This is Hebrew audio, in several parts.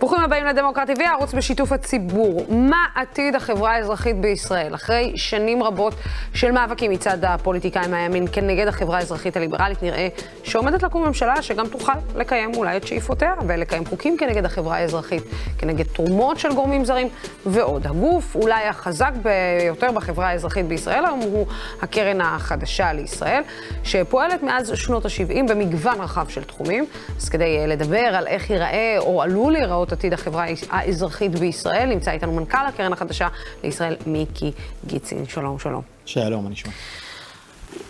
ברוכים הבאים לדמוקרטי TV, ערוץ בשיתוף הציבור. מה עתיד החברה האזרחית בישראל? אחרי שנים רבות של מאבקים מצד הפוליטיקאים מהימין כנגד החברה האזרחית הליברלית, נראה שעומדת לקום ממשלה שגם תוכל לקיים אולי את שאיפותיה ולקיים חוקים כנגד החברה האזרחית, כנגד תרומות של גורמים זרים ועוד. הגוף אולי החזק ביותר בחברה האזרחית בישראל היום הוא הקרן החדשה לישראל, שפועלת מאז שנות ה-70 במגוון רחב של תחומים. אז כדי לדבר על איך ייראה או עלול להיראות עתיד החברה האזרחית בישראל. נמצא איתנו מנכ"ל הקרן החדשה לישראל, מיקי גיצין. שלום, שלום. שלום, מה נשמע?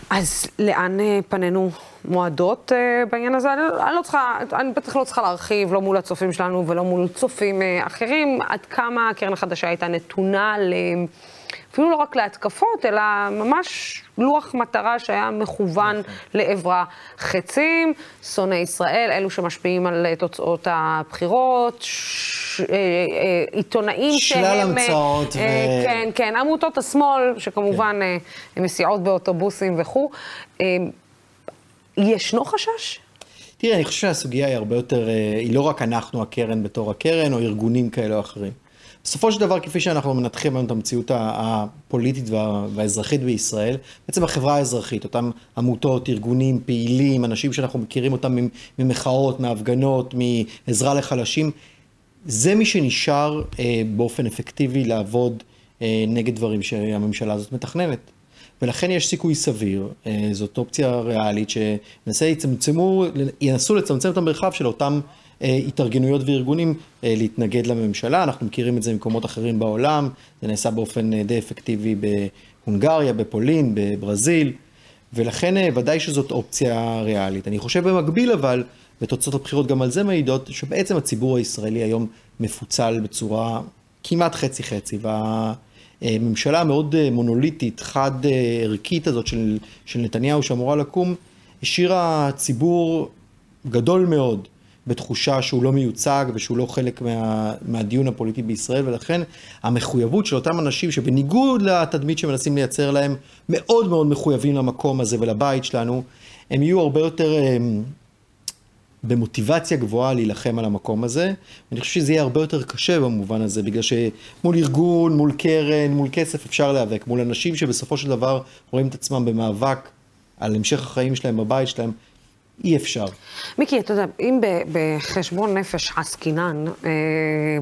אז לאן אה, פנינו מועדות uh, בעניין הזה? אני, אני לא צריכה, אני בטח לא צריכה להרחיב, לא מול הצופים שלנו ולא מול צופים uh, אחרים, עד כמה הקרן החדשה הייתה נתונה ל... אפילו לא רק להתקפות, אלא ממש לוח מטרה שהיה מכוון נכון. לעברה חצים, שונאי ישראל, אלו שמשפיעים על תוצאות הבחירות, ש... אה, אה, עיתונאים שהם... שלל המצאות ו... כן, כן, עמותות השמאל, שכמובן כן. מסיעות באוטובוסים וכו'. ישנו חשש? תראה, אני חושב שהסוגיה היא הרבה יותר, היא לא רק אנחנו הקרן בתור הקרן, או ארגונים כאלה או אחרים. בסופו של דבר, כפי שאנחנו מנתחים היום את המציאות הפוליטית והאזרחית בישראל, בעצם החברה האזרחית, אותם עמותות, ארגונים, פעילים, אנשים שאנחנו מכירים אותם ממחאות, מהפגנות, מעזרה לחלשים, זה מי שנשאר אה, באופן אפקטיבי לעבוד אה, נגד דברים שהממשלה הזאת מתכננת. ולכן יש סיכוי סביר, אה, זאת אופציה ריאלית, שינסו לצמצם את המרחב של אותם התארגנויות וארגונים אה, להתנגד לממשלה, אנחנו מכירים את זה במקומות אחרים בעולם, זה נעשה באופן אה, די אפקטיבי בהונגריה, בפולין, בברזיל, ולכן ודאי שזאת אופציה ריאלית. אני חושב במקביל אבל, ותוצאות הבחירות גם על זה מעידות, שבעצם הציבור הישראלי היום מפוצל בצורה כמעט חצי חצי, והממשלה המאוד מונוליטית, חד ערכית הזאת של, של נתניהו שאמורה לקום, השאירה ציבור גדול מאוד בתחושה שהוא לא מיוצג ושהוא לא חלק מה, מהדיון הפוליטי בישראל, ולכן המחויבות של אותם אנשים שבניגוד לתדמית שמנסים לייצר להם, מאוד מאוד מחויבים למקום הזה ולבית שלנו, הם יהיו הרבה יותר הם, במוטיבציה גבוהה להילחם על המקום הזה. אני חושב שזה יהיה הרבה יותר קשה במובן הזה, בגלל שמול ארגון, מול קרן, מול כסף אפשר להיאבק, מול אנשים שבסופו של דבר רואים את עצמם במאבק על המשך החיים שלהם בבית שלהם. אי אפשר. מיקי, אתה יודע, אם בחשבון נפש עסקינן אה,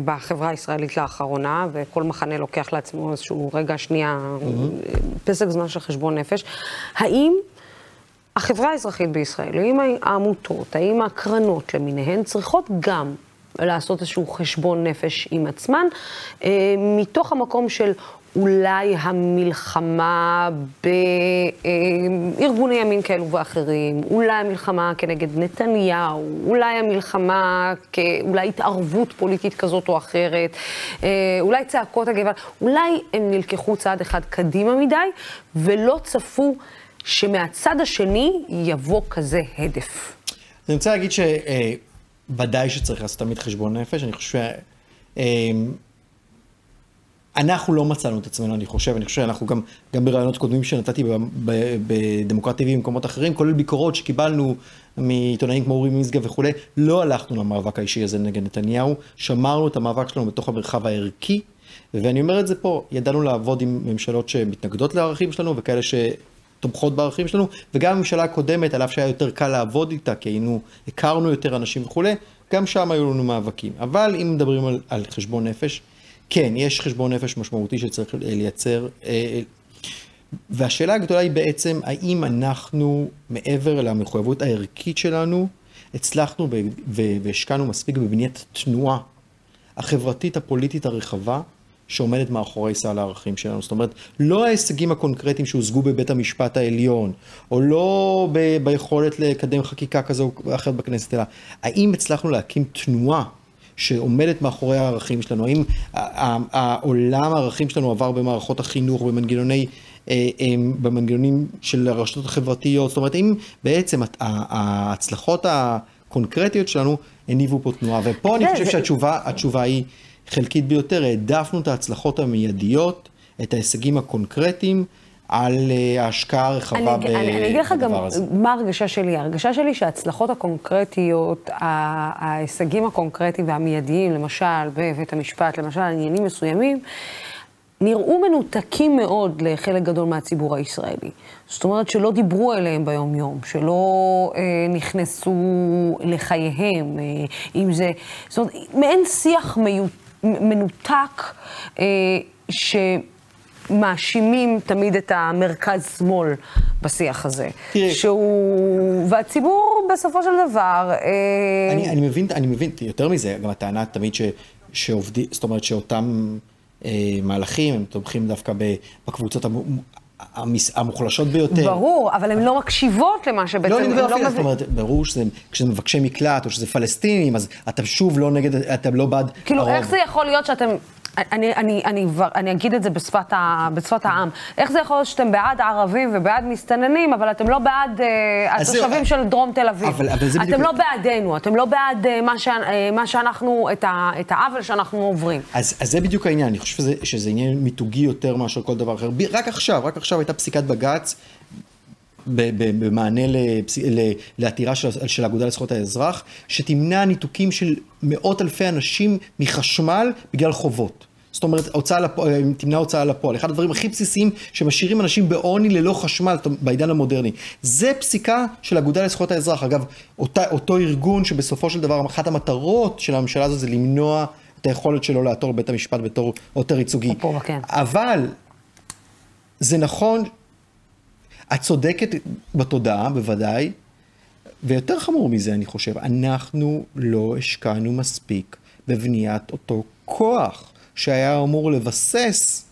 בחברה הישראלית לאחרונה, וכל מחנה לוקח לעצמו איזשהו רגע, שנייה, mm-hmm. פסק זמן של חשבון נפש, האם החברה האזרחית בישראל, האם העמותות, האם הקרנות למיניהן צריכות גם לעשות איזשהו חשבון נפש עם עצמן, אה, מתוך המקום של אולי המלחמה בארגוני ימין כאלו ואחרים, אולי המלחמה כנגד נתניהו, אולי המלחמה כאולי התערבות פוליטית כזאת או אחרת, אה, אולי צעקות הגבעה, אולי הם נלקחו צעד אחד קדימה מדי ולא צפו שמהצד השני יבוא כזה הדף. אני רוצה להגיד שוודאי שצריך לעשות תמיד חשבון נפש, אני חושב. אה, אנחנו לא מצאנו את עצמנו, אני חושב, אני חושב שאנחנו גם, גם ברעיונות קודמים שנתתי בדמוקרטיה ובמקומות אחרים, כולל ביקורות שקיבלנו מעיתונאים כמו אורי משגב וכולי, לא הלכנו למאבק האישי הזה נגד נתניהו, שמרנו את המאבק שלנו בתוך המרחב הערכי, ואני אומר את זה פה, ידענו לעבוד עם ממשלות שמתנגדות לערכים שלנו וכאלה ש... תומכות בערכים שלנו, וגם הממשלה הקודמת, על אף שהיה יותר קל לעבוד איתה, כי היינו, הכרנו יותר אנשים וכולי, גם שם היו לנו מאבקים. אבל אם מדברים על, על חשבון נפש, כן, יש חשבון נפש משמעותי שצריך לייצר. אה, והשאלה הגדולה היא בעצם, האם אנחנו, מעבר למחויבות הערכית שלנו, הצלחנו והשקענו מספיק בבניית תנועה החברתית הפוליטית הרחבה שעומדת מאחורי סל הערכים שלנו. זאת אומרת, לא ההישגים הקונקרטיים שהושגו בבית המשפט העליון, או לא ב- ביכולת לקדם חקיקה כזו או אחרת בכנסת, אלא האם הצלחנו להקים תנועה שעומדת מאחורי הערכים שלנו? האם העולם הערכים שלנו עבר במערכות החינוך, במנגנוני... אה, אה, במנגנונים של הרשתות החברתיות, זאת אומרת, אם בעצם ההצלחות הקונקרטיות שלנו הניבו פה תנועה, ופה אני כן, חושב שהתשובה היא חלקית ביותר, העדפנו את ההצלחות המיידיות, את ההישגים הקונקרטיים, על אה, ההשקעה הרחבה בדבר הזה. אני אגיד לך גם מה ההרגשה שלי. ההרגשה שלי שההצלחות הקונקרטיות, ההישגים הקונקרטיים והמיידיים, למשל בבית המשפט, למשל עניינים מסוימים, נראו מנותקים מאוד לחלק גדול מהציבור הישראלי. זאת אומרת שלא דיברו אליהם ביום-יום, שלא אה, נכנסו לחייהם, אה, אם זה... זאת אומרת, מעין שיח מיו, מנותק, אה, ש... מאשימים תמיד את המרכז-שמאל בשיח הזה. תראה... שהוא... והציבור בסופו של דבר... אה... אני, אני מבין, אני מבין, יותר מזה, גם הטענה תמיד ש, שעובדים, זאת אומרת שאותם אה, מהלכים, הם תומכים דווקא בקבוצות המוחלשות ביותר. ברור, אבל הן לא מקשיבות למה שבעצם... לא, אני מדבר אפילו, זאת אומרת, ברור שזה, כשזה מבקשי מקלט או שזה פלסטינים, אז אתם שוב לא נגד, אתם לא בעד כאילו, הרוב. איך זה יכול להיות שאתם אני, אני, אני, אני אגיד את זה בשפת, ה, בשפת העם. איך זה יכול להיות שאתם בעד ערבים ובעד מסתננים, אבל אתם לא בעד uh, התושבים זה, של דרום תל אביב? אבל, אבל זה בדיוק... אתם לא בעדנו, אתם לא בעד uh, מה, ש, uh, מה שאנחנו, את, ה, את העוול שאנחנו עוברים. אז, אז זה בדיוק העניין, אני חושב שזה, שזה עניין מיתוגי יותר מאשר כל דבר אחר. רק עכשיו, רק עכשיו הייתה פסיקת בג"ץ במענה לעתירה של, של האגודה לזכויות האזרח, שתמנע ניתוקים של מאות אלפי אנשים מחשמל בגלל חובות. זאת אומרת, הוצאה לפועל, תמנע הוצאה לפועל. אחד הדברים הכי בסיסיים שמשאירים אנשים בעוני ללא חשמל בעידן המודרני. זה פסיקה של האגודה לזכויות האזרח. אגב, אותה, אותו ארגון שבסופו של דבר, אחת המטרות של הממשלה הזו זה למנוע את היכולת שלו לעתור לבית המשפט בתור עותר ייצוגי. כן. אבל זה נכון את צודקת בתודעה, בוודאי, ויותר חמור מזה, אני חושב, אנחנו לא השקענו מספיק בבניית אותו כוח שהיה אמור לבסס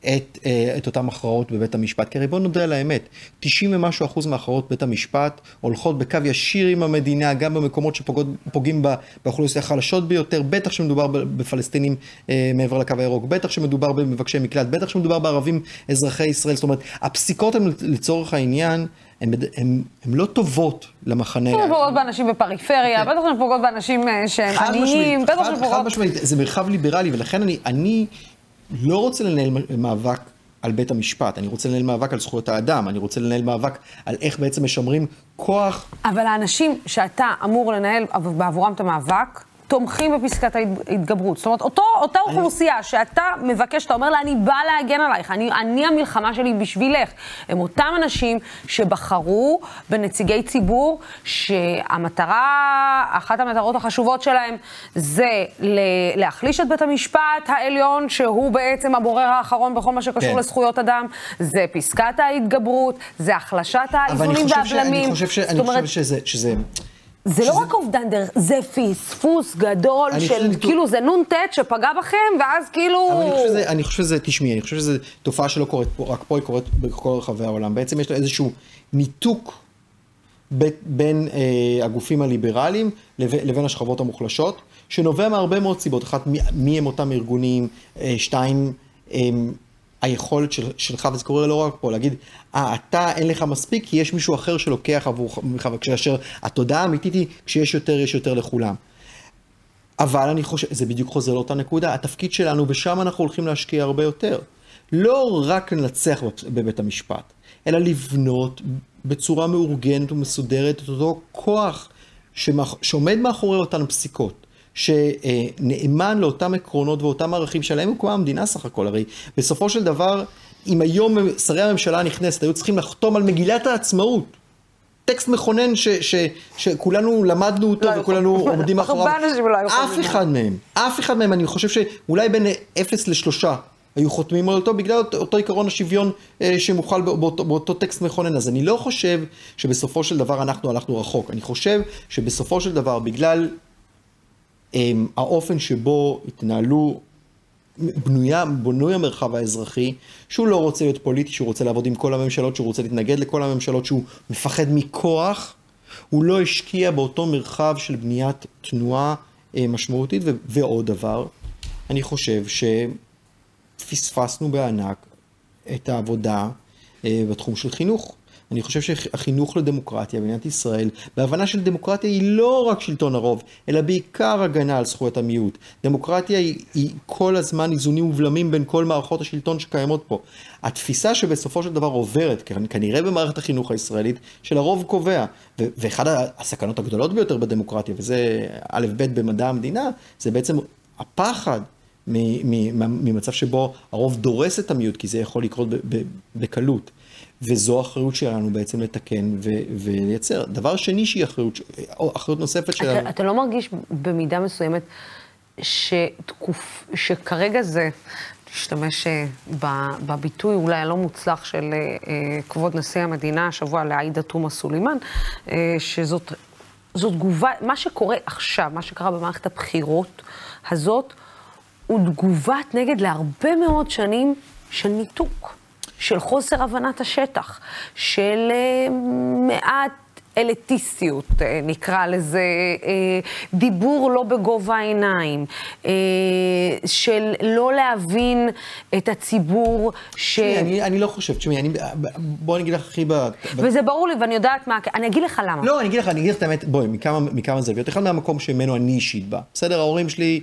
את, אה, את אותן הכרעות בבית המשפט. כי הרי בואו נודה על האמת, 90 ומשהו אחוז מהכרעות בית המשפט הולכות בקו ישיר עם המדינה, גם במקומות שפוגעים באוכלוסייה החלשות ביותר, בטח שמדובר בפלסטינים אה, מעבר לקו הירוק, בטח שמדובר במבקשי מקלט, בטח שמדובר בערבים אזרחי ישראל, זאת אומרת, הפסיקות הן לצורך העניין, הן לא טובות למחנה. בטח פוגעות באנשים בפריפריה, כן. בטח שהן פוגעות באנשים אה, שהם עניים, בטח שהן פוגעות... חד משמעית, זה מרחב ליברלי, ולכן אני, אני לא רוצה לנהל מאבק על בית המשפט, אני רוצה לנהל מאבק על זכויות האדם, אני רוצה לנהל מאבק על איך בעצם משמרים כוח. אבל האנשים שאתה אמור לנהל בעבורם את המאבק, תומכים בפסקת ההתגברות. זאת אומרת, אותו, אותה אני... אוכלוסייה שאתה מבקש, אתה אומר לה, אני באה להגן עלייך, אני, אני המלחמה שלי בשבילך. הם אותם אנשים שבחרו בנציגי ציבור שהמטרה, אחת המטרות החשובות שלהם זה להחליש את בית המשפט העליון, שהוא בעצם הבורר האחרון בכל מה שקשור כן. לזכויות אדם, זה פסקת ההתגברות, זה החלשת האיזונים והבלמים. אני חושב, ש... אני חושב שזה... שזה... זה לא רק אובדן דרך, זה פספוס גדול של, כאילו, זה נ"ט שפגע בכם, ואז כאילו... אבל אני חושב שזה, אני חושב שזה, תשמעי, אני חושב שזו תופעה שלא קורית פה, רק פה היא קורית בכל רחבי העולם. בעצם יש לה איזשהו ניתוק בין, בין אה, הגופים הליברליים לבין, לבין השכבות המוחלשות, שנובע מהרבה מאוד סיבות. אחת, מי, מי הם אותם ארגונים, אה, שתיים, אה, היכולת של, שלך, וזה קורה לא רק פה, להגיד, אה, אתה אין לך מספיק, כי יש מישהו אחר שלוקח עבורך, וכאשר התודעה האמיתית היא, כשיש יותר, יש יותר לכולם. אבל אני חושב, זה בדיוק חוזר לאותה נקודה, התפקיד שלנו, ושם אנחנו הולכים להשקיע הרבה יותר. לא רק לנצח בבית המשפט, אלא לבנות בצורה מאורגנת ומסודרת את אותו כוח שעומד מאחורי אותן פסיקות. שנאמן לאותם עקרונות ואותם ערכים שעליהם הוקמה המדינה סך הכל. הרי בסופו של דבר, אם היום שרי הממשלה הנכנסת היו צריכים לחתום על מגילת העצמאות, טקסט מכונן ש, ש, שכולנו למדנו אותו לא וכולנו עומדים מאחוריו, אף אחד מהם, אף אחד מהם, אני חושב שאולי בין אפס לשלושה היו חותמים על אותו בגלל אותו עיקרון השוויון אה, שמוכל באותו, באותו טקסט מכונן. אז אני לא חושב שבסופו של דבר אנחנו הלכנו רחוק. אני חושב שבסופו של דבר, בגלל האופן שבו התנהלו, בנויה, בנוי המרחב האזרחי, שהוא לא רוצה להיות פוליטי, שהוא רוצה לעבוד עם כל הממשלות, שהוא רוצה להתנגד לכל הממשלות, שהוא מפחד מכוח, הוא לא השקיע באותו מרחב של בניית תנועה אה, משמעותית. ו- ועוד דבר, אני חושב שפספסנו בענק את העבודה אה, בתחום של חינוך. אני חושב שהחינוך לדמוקרטיה במדינת ישראל, בהבנה של דמוקרטיה היא לא רק שלטון הרוב, אלא בעיקר הגנה על זכויות המיעוט. דמוקרטיה היא, היא כל הזמן איזונים ובלמים בין כל מערכות השלטון שקיימות פה. התפיסה שבסופו של דבר עוברת, כנראה במערכת החינוך הישראלית, של הרוב קובע. ואחד הסכנות הגדולות ביותר בדמוקרטיה, וזה א' ב' במדע המדינה, זה בעצם הפחד ממצב שבו הרוב דורס את המיעוט, כי זה יכול לקרות בקלות. וזו האחריות שלנו בעצם לתקן ו- ולייצר. דבר שני שהיא אחריות, או אחריות נוספת שלנו. אתה, אתה לא מרגיש במידה מסוימת שתקוף, שכרגע זה, תשתמש אה, בביטוי אולי הלא מוצלח של אה, אה, כבוד נשיא המדינה השבוע לעאידה תומא סולימאן, שזאת זאת תגובה, מה שקורה עכשיו, מה שקרה במערכת הבחירות הזאת, הוא תגובת נגד להרבה מאוד שנים של ניתוק. של חוסר הבנת השטח, של uh, מעט אליטיסטיות, אה, נקרא לזה, אה, דיבור לא בגובה העיניים, של לא להבין את הציבור ש... תשמעי, אני, אני לא חושב, תשמעי, אני... בואי אני אגיד לך הכי ב... וזה ברור לי, ואני יודעת מה... אני אגיד לך למה. לא, אני אגיד לך, אני אגיד לך את האמת, בואי, מכמה, מכמה זוויות. אחד מהמקום שממנו אני אישית בא. בסדר, ההורים שלי...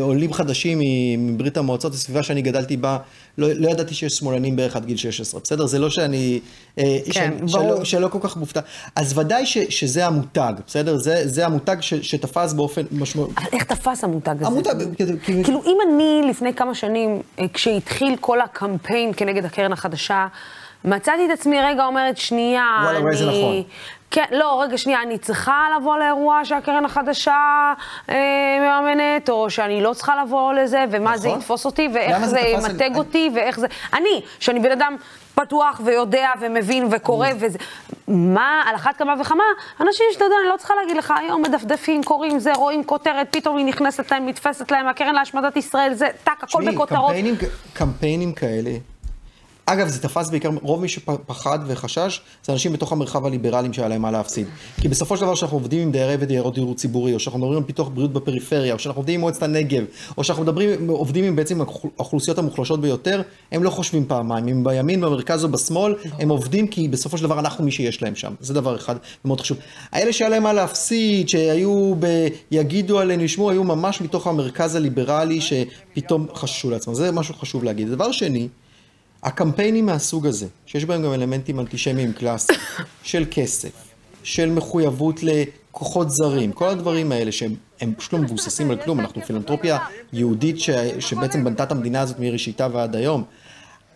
עולים חדשים מברית המועצות, הסביבה שאני גדלתי בה, לא, לא ידעתי שיש שמאלנים בערך עד גיל 16, בסדר? זה לא שאני... אה, כן, שאני, ברור. שלא, שלא כל כך מופתע. אז ודאי ש, שזה המותג, בסדר? זה, זה המותג ש, שתפס באופן משמעותי. איך תפס המותג הזה? המותג, כאילו, כאילו אם אני לפני כמה שנים, אה, כשהתחיל כל הקמפיין כנגד הקרן החדשה, מצאתי את עצמי רגע אומרת, שנייה, וואלה, אני... וואלה, זה נכון. כן, לא, רגע, שנייה, אני צריכה לבוא לאירוע שהקרן החדשה אה, מממנת, או שאני לא צריכה לבוא לזה, ומה נכון. זה יתפוס אותי, ואיך זה ימתג על... אותי, ואיך זה... אני, שאני בן אדם פתוח ויודע ומבין וקורא וזה... מה, על אחת כמה וכמה, אנשים שאתה יודע, אני לא צריכה להגיד לך, היום מדפדפים, קוראים זה, רואים כותרת, פתאום היא נכנסת להם, נתפסת להם, הקרן להשמדת ישראל, זה, טאק, הכל בכותרות. קמפיינים, קמפיינים כאלה. אגב, זה תפס בעיקר, רוב מי שפחד וחשש, זה אנשים בתוך המרחב הליברליים שהיה להם מה להפסיד. כי בסופו של דבר, כשאנחנו עובדים עם דיירי ודיירות דיור ציבורי, או שאנחנו מדברים על פיתוח בריאות בפריפריה, או שאנחנו עובדים עם מועצת הנגב, או שאנחנו מדברים, עובדים עם בעצם האוכלוסיות המוחלשות ביותר, הם לא חושבים פעמיים. אם בימין, במרכז או בשמאל, הם עובדים כי בסופו של דבר אנחנו מי שיש להם שם. זה דבר אחד מאוד חשוב. האלה שהיה להם מה להפסיד, שהיו ב... יגידו עלינו, ישמעו, היו ממש מתוך המרכז הליברלי, שפתאום חששו לעצמם. זה משהו חשוב להגיד. דבר שני, הקמפיינים מהסוג הזה, שיש בהם גם אלמנטים אנטישמיים קלאסיים, של כסף, של מחויבות לכוחות זרים, כל הדברים האלה שהם פשוט לא מבוססים על כלום, אנחנו פילנטרופיה יהודית ש, שבעצם בנתה את המדינה הזאת מראשיתה ועד היום.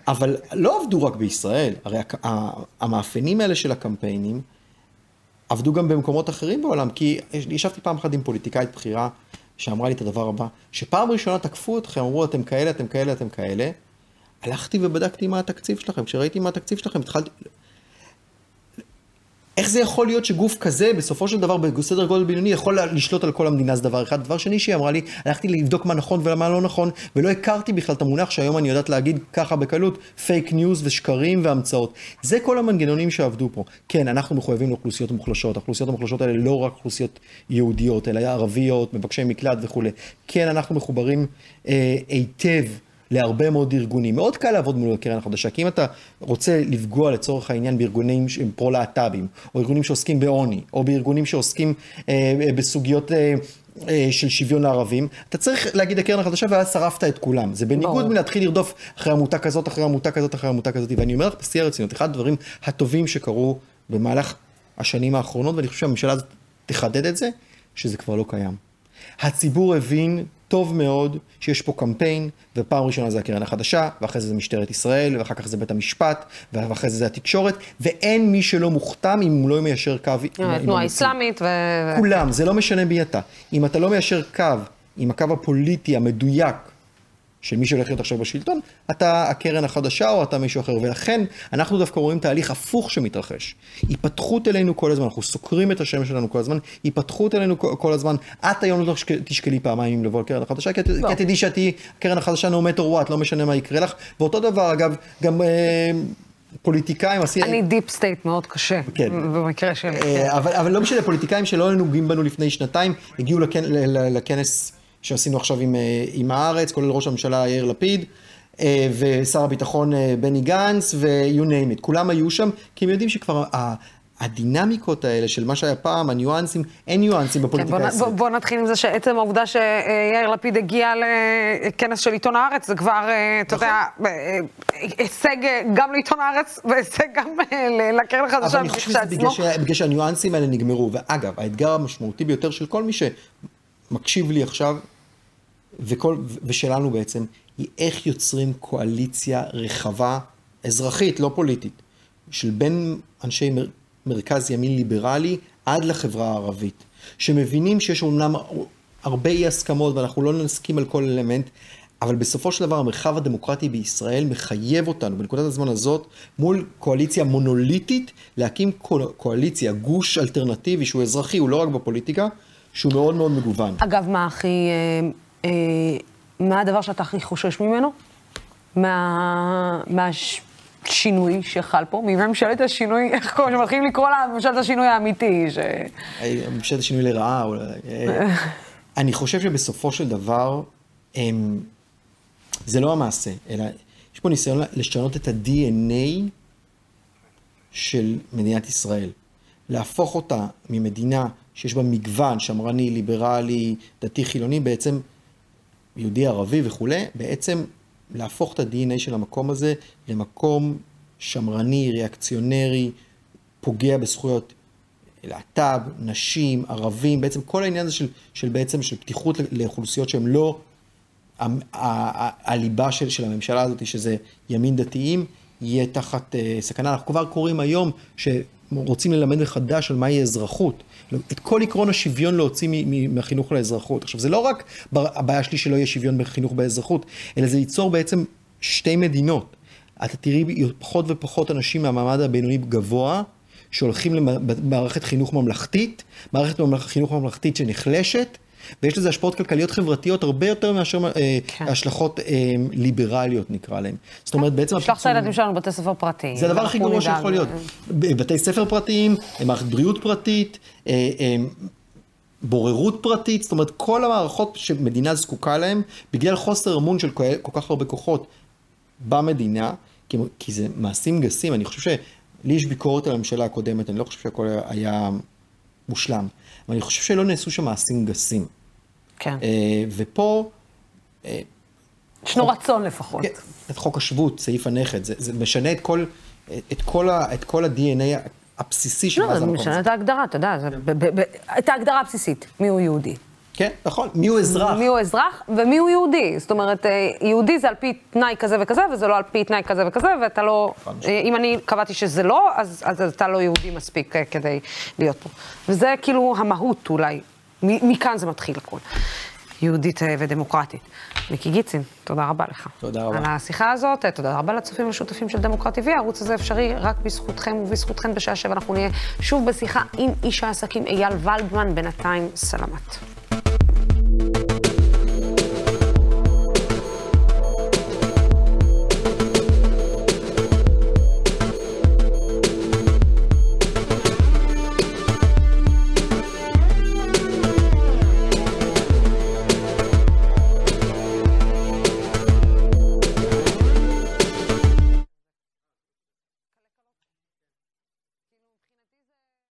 אבל לא עבדו רק בישראל, הרי המאפיינים האלה של הקמפיינים עבדו גם במקומות אחרים בעולם, כי ישבתי פעם אחת עם פוליטיקאית בכירה שאמרה לי את הדבר הבא, שפעם ראשונה תקפו אתכם, אמרו אתם כאלה, אתם כאלה, אתם כאלה, הלכתי ובדקתי מה התקציב שלכם. כשראיתי מה התקציב שלכם, התחלתי... איך זה יכול להיות שגוף כזה, בסופו של דבר, בסדר גודל בינוני, יכול לשלוט על כל המדינה, זה דבר אחד. דבר שני שהיא אמרה לי, הלכתי לבדוק מה נכון ומה לא נכון, ולא הכרתי בכלל את המונח שהיום אני יודעת להגיד ככה בקלות, פייק ניוז ושקרים והמצאות. זה כל המנגנונים שעבדו פה. כן, אנחנו מחויבים לאוכלוסיות מוחלשות. האוכלוסיות המוחלשות האלה לא רק אוכלוסיות יהודיות, אלא ערביות, מבקשי מקלט וכולי. כן, אנחנו מחוברים אה, היטב. להרבה מאוד ארגונים. מאוד קל לעבוד מול הקרן החדשה, כי אם אתה רוצה לפגוע לצורך העניין בארגונים שהם פרו-להט"בים, או ארגונים שעוסקים בעוני, או בארגונים שעוסקים אה, אה, בסוגיות... אה, אה, של שוויון לערבים, אתה צריך להגיד הקרן החדשה ואז שרפת את כולם. זה בניגוד מלהתחיל לרדוף אחרי עמותה כזאת, אחרי עמותה כזאת, אחרי עמותה כזאת. ואני אומר לך בשיא הרצינות, אחד הדברים הטובים שקרו במהלך השנים האחרונות, ואני חושב שהממשלה הזאת תחדד את זה, שזה כבר לא קיים. הציבור הבין טוב מאוד שיש פה קמפיין, ופעם ראשונה זה הקרן החדשה, ואחרי זה זה משטרת ישראל, ואחר כך זה בית המשפט, ואחרי זה זה התקשורת, ואין מי שלא מוכתם אם הוא לא מיישר קו עם המציאות. תנועה אסלאמית ו... כולם, זה לא משנה מי אתה. אם אתה לא מיישר קו עם הקו הפוליטי המדויק של מי שהולך להיות עכשיו בשלטון, אתה הקרן החדשה או אתה מישהו אחר. ולכן אנחנו דווקא רואים תהליך הפוך שמתרחש. היפתחות אלינו כל הזמן, אנחנו סוקרים את השם שלנו כל הזמן, היפתחות אלינו כל הזמן. את היום לא תשקלי פעמיים אם לבוא לקרן החדשה, כי את לא. תדעי שאת תהיי קרן החדשה no matter what, לא משנה מה יקרה לך. ואותו דבר, אגב, גם... אה, פוליטיקאים עשי... אני דיפ סטייט מאוד קשה, כן. במקרה שלי. אה, אבל, אבל לא משנה, פוליטיקאים שלא היו נוגעים בנו לפני שנתיים, הגיעו לכנס שעשינו עכשיו עם, אה, עם הארץ, כולל ראש הממשלה יאיר לפיד, אה, ושר הביטחון אה, בני גנץ, ו-you name it. כולם היו שם, כי הם יודעים שכבר הדינמיקות האלה של מה שהיה פעם, הניואנסים, אין ניואנסים בפוליטיקה כן, הישראלית. בוא, בוא נתחיל עם זה שעצם העובדה שיאיר לפיד הגיע לכנס של עיתון הארץ, זה כבר, אתה נכון. יודע, אה, הישג גם לעיתון הארץ והישג גם לקרן החדשה. אבל אני חושב שזה בגלל בגלל שהניואנסים האלה נגמרו. ואגב, האתגר המשמעותי ביותר של כל מי שמקשיב לי עכשיו, וכל, ושלנו בעצם, היא איך יוצרים קואליציה רחבה, אזרחית, לא פוליטית, של בין אנשי מר, מרכז ימין ליברלי עד לחברה הערבית, שמבינים שיש אומנם הרבה אי הסכמות ואנחנו לא נסכים על כל אלמנט, אבל בסופו של דבר המרחב הדמוקרטי בישראל מחייב אותנו בנקודת הזמן הזאת מול קואליציה מונוליטית להקים קו- קואליציה, גוש אלטרנטיבי שהוא אזרחי, הוא לא רק בפוליטיקה, שהוא מאוד מאוד מגוון. אגב, מה הכי, אה, אה, מה הדבר שאתה הכי חושש ממנו? מה, מהשינוי שחל פה? מממשלת השינוי, איך קוראים, שמתחילים לקרוא לה ממשלת השינוי האמיתי, ש... ממשלת השינוי לרעה, אולי. אה, אני חושב שבסופו של דבר, הם, זה לא המעשה, אלא יש פה ניסיון לשנות את ה-DNA של מדינת ישראל. להפוך אותה ממדינה שיש בה מגוון, שמרני, ליברלי, דתי, חילוני, בעצם יהודי, ערבי וכולי, בעצם להפוך את ה-DNA של המקום הזה למקום שמרני, ריאקציונרי, פוגע בזכויות להט"ב, נשים, ערבים, בעצם כל העניין הזה של, של בעצם של פתיחות לאוכלוסיות שהן לא הליבה של, של הממשלה הזאת, שזה ימין דתיים, יהיה תחת אה, סכנה. אנחנו כבר קוראים היום שרוצים ללמד מחדש על מהי אזרחות. את כל עקרון השוויון להוציא מהחינוך לאזרחות. עכשיו, זה לא רק הבעיה שלי שלא יהיה שוויון בחינוך באזרחות, אלא זה ייצור בעצם שתי מדינות. אתה תראי פחות ופחות אנשים מהמעמד הבינוני גבוה, שהולכים למערכת חינוך ממלכתית, מערכת חינוך ממלכתית שנחלשת, ויש לזה השפעות כלכליות חברתיות הרבה יותר מאשר אה, כן. השלכות אה, ליברליות נקרא להן. זאת אומרת, בעצם... נשלח את הילדים שלנו לבתי ספר פרטיים. זה הדבר הכי גרוע. שיכול להיות. בתי ספר פרטיים, מערכת בריאות פרטית, אה, אה, בוררות פרטית, זאת אומרת, כל המערכות שמדינה זקוקה להן, בגלל חוסר אמון של כל כל כך הרבה כוחות במדינה, כי, כי זה מעשים גסים, אני חושב שלי יש ביקורת על הממשלה הקודמת, אני לא חושב שהכל היה מושלם, אבל אני חושב שלא נעשו שם מעשים גסים. כן. אה, ופה... אה, ישנו רצון לפחות. כן, את חוק השבות, סעיף הנכד, זה, זה משנה את כל, את כל, ה, את כל ה-DNA הבסיסי של לא, מה זה זה המקום משנה הזה. את ההגדרה, אתה יודע, זה את ההגדרה הבסיסית, מיהו יהודי. כן, נכון, מי הוא אזרח? מיהו אזרח ומיהו יהודי. זאת אומרת, אה, יהודי זה על פי תנאי כזה וכזה, וזה לא על פי תנאי כזה וכזה, ואתה לא... נכון. אה, אם אני קבעתי שזה לא, אז, אז אתה לא יהודי מספיק אה, כדי להיות פה. וזה כאילו המהות אולי. מכאן זה מתחיל הכול. יהודית ודמוקרטית. מיקי גיצין, תודה רבה לך. תודה רבה. על השיחה הזאת, תודה רבה לצופים השותפים של דמוקרט TV. הערוץ הזה אפשרי רק בזכותכם ובזכותכן בשעה שבע אנחנו נהיה שוב בשיחה עם איש העסקים אייל ולדמן, בינתיים סלמת.